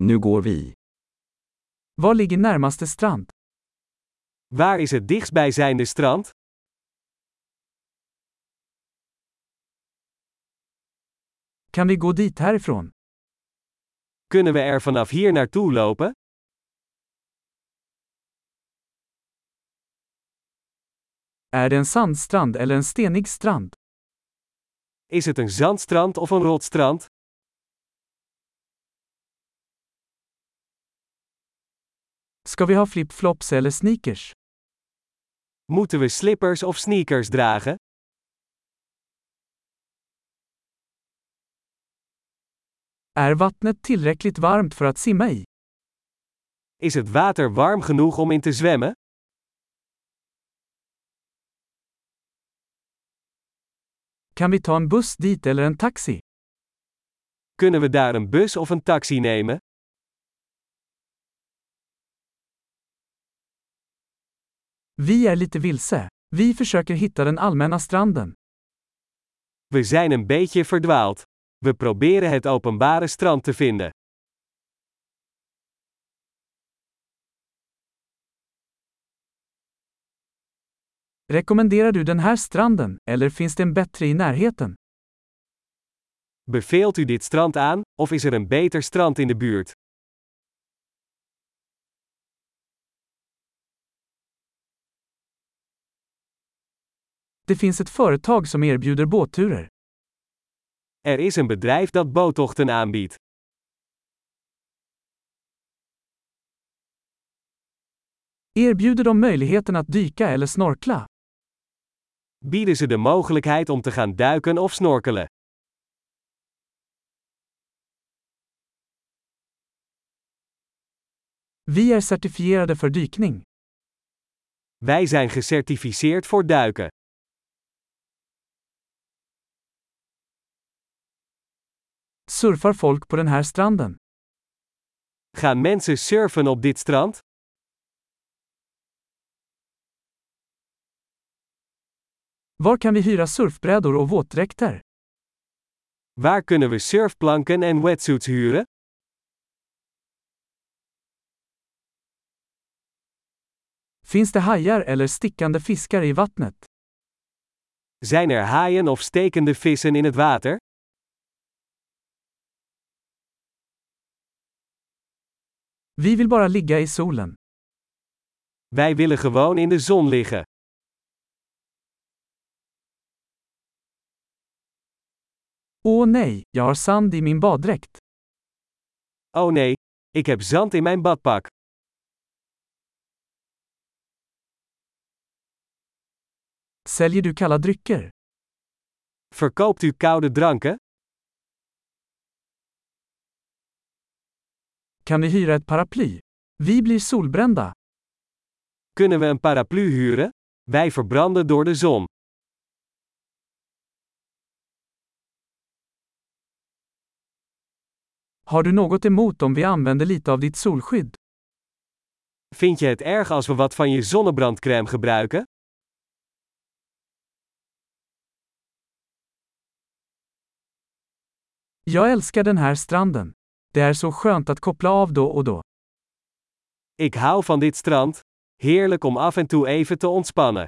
Nu går vi. Var ligger närmaste strand? Waar is het dichtstbijzijnde strand? Kan vi gå dit härifrån? Kunnen we er vanaf hier naartoe lopen? Är det en sandstrand eller en stenig strand? Is het een zandstrand of een rotstrand? Ska vi ha flip-flops eller sneakers? Moeten we slippers of sneakers dragen? Är vattnet tillräckligt varmt för att simma i? Is het water warm genoeg om in te zwemmen? Kan vi ta en buss dit eller en taxi? Kunnen we daar een bus of een taxi nemen? Vi är lite vilse. Vi försöker hitta den allmänna stranden. We zijn een beetje verdwaald. We proberen het openbare strand te vinden. Rekommenderar du den här stranden, eller finns det en bättre i närheten? Beveelt u dit strand aan, of is er een beter strand in de buurt? Det finns ett företag som erbjuder båtturer. Er is een bedrijf dat boottochten aanbiedt. Erbjuder de möjligheten att dyka eller snorkla? Bieden ze de mogelijkheid om te gaan duiken of snorkelen? Vi är certifierade för dykning. Wij zijn gecertificeerd voor duiken. Surfar folk på den här stranden? Gaan mensen surfen op dit strand? Var kan vi hyra surfbrädor och våtdräkter? Waar kunnen we surfplanken en wetsuits huren? Finns det hajar eller stickande fiskar i vattnet? Zijn er haaien of stekende vissen in het water? Vi vill bara ligga i solen. Wij willen gewoon in de zon liggen. Åh nej, jag har sand i min baddräkt. Oh nee, ik heb zand in mijn badpak. Säljer du kalla drycker? Verkoopt u koude dranken? Kan vi hyra ett paraply? Vi blir solbrända. Kunnen we een paraplu huren? Wij verbranden door de zon. Har du något emot om vi använder lite av ditt solskydd? Vind je het erg als we wat van je zonnebrandcrème gebruiken? Jag älskar den här stranden. Det är så skönt att koppla av då och då. Ik hou van dit strand. Heerlijk om af en toe even te ontspannen.